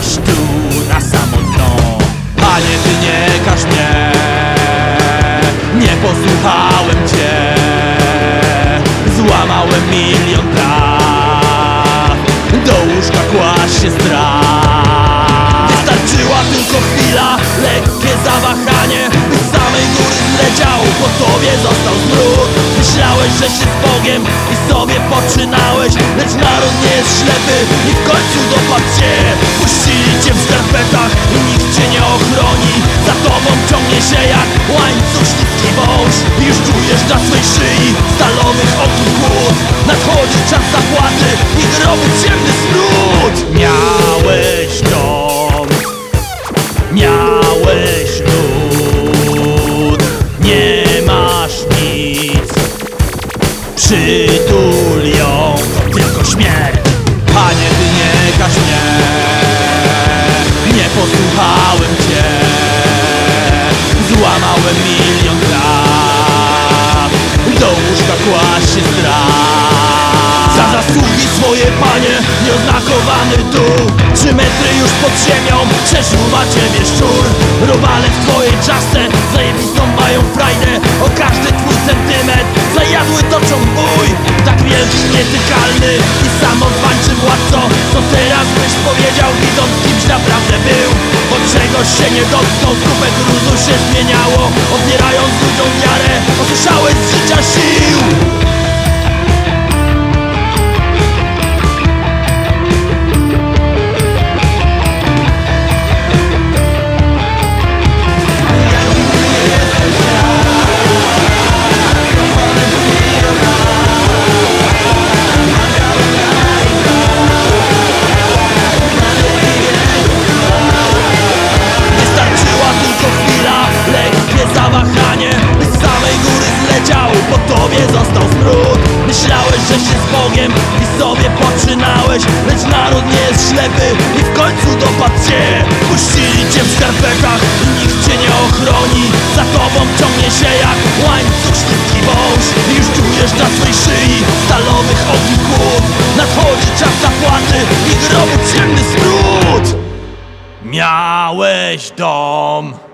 tu na samo dno. Panie, Ty nie każ mnie. Nie posłuchałem Cię. Złamałem milion praw. Do łóżka kłaść się strach. Wystarczyła tylko chwila Lekkie zawahanie. By z samej góry zleciał Po Tobie został zmród Myślałeś, że się z Bogiem I sobie poczynałeś. Lecz naród nie jest ślepy I w końcu dopadł ciągnie się jak łańcuch śliski wąż Już czujesz na swej szyi stalowych oczu chłód Nadchodzi czas zapłaty i grobu ciemny smród. Miałeś dom Miałeś lód Nie masz nic. Przytul panie Nieoznakowany dół Trzy metry już pod ziemią. Przeżuwa ciebie szczur. Robale w twojej czasce. Zajebistą mają frajdę. O każdy twój centymetr. Zajadły toczą bój. Tak wielki, nietykalny I samozwańczy władco. Co teraz byś powiedział Widząc kimś naprawdę był? Bo czegoś się nie dotknął. Skupek gruzu się zmieniało. Odbierając ludziom wiarę. Posłyszałeś z życia sił tobie został smród. Myślałeś, że się z Bogiem i sobie poczynałeś Lecz naród nie jest ślepy i w końcu dopadł cię. Puścili cię w skarpetach i nikt cię nie ochroni. Za tobą ciągnie się jak łańcuch śliski wąż. I Już czujesz na swej szyi stalowych kłód Nadchodzi czas zapłaty i grobu ciemny smród. Miałeś dom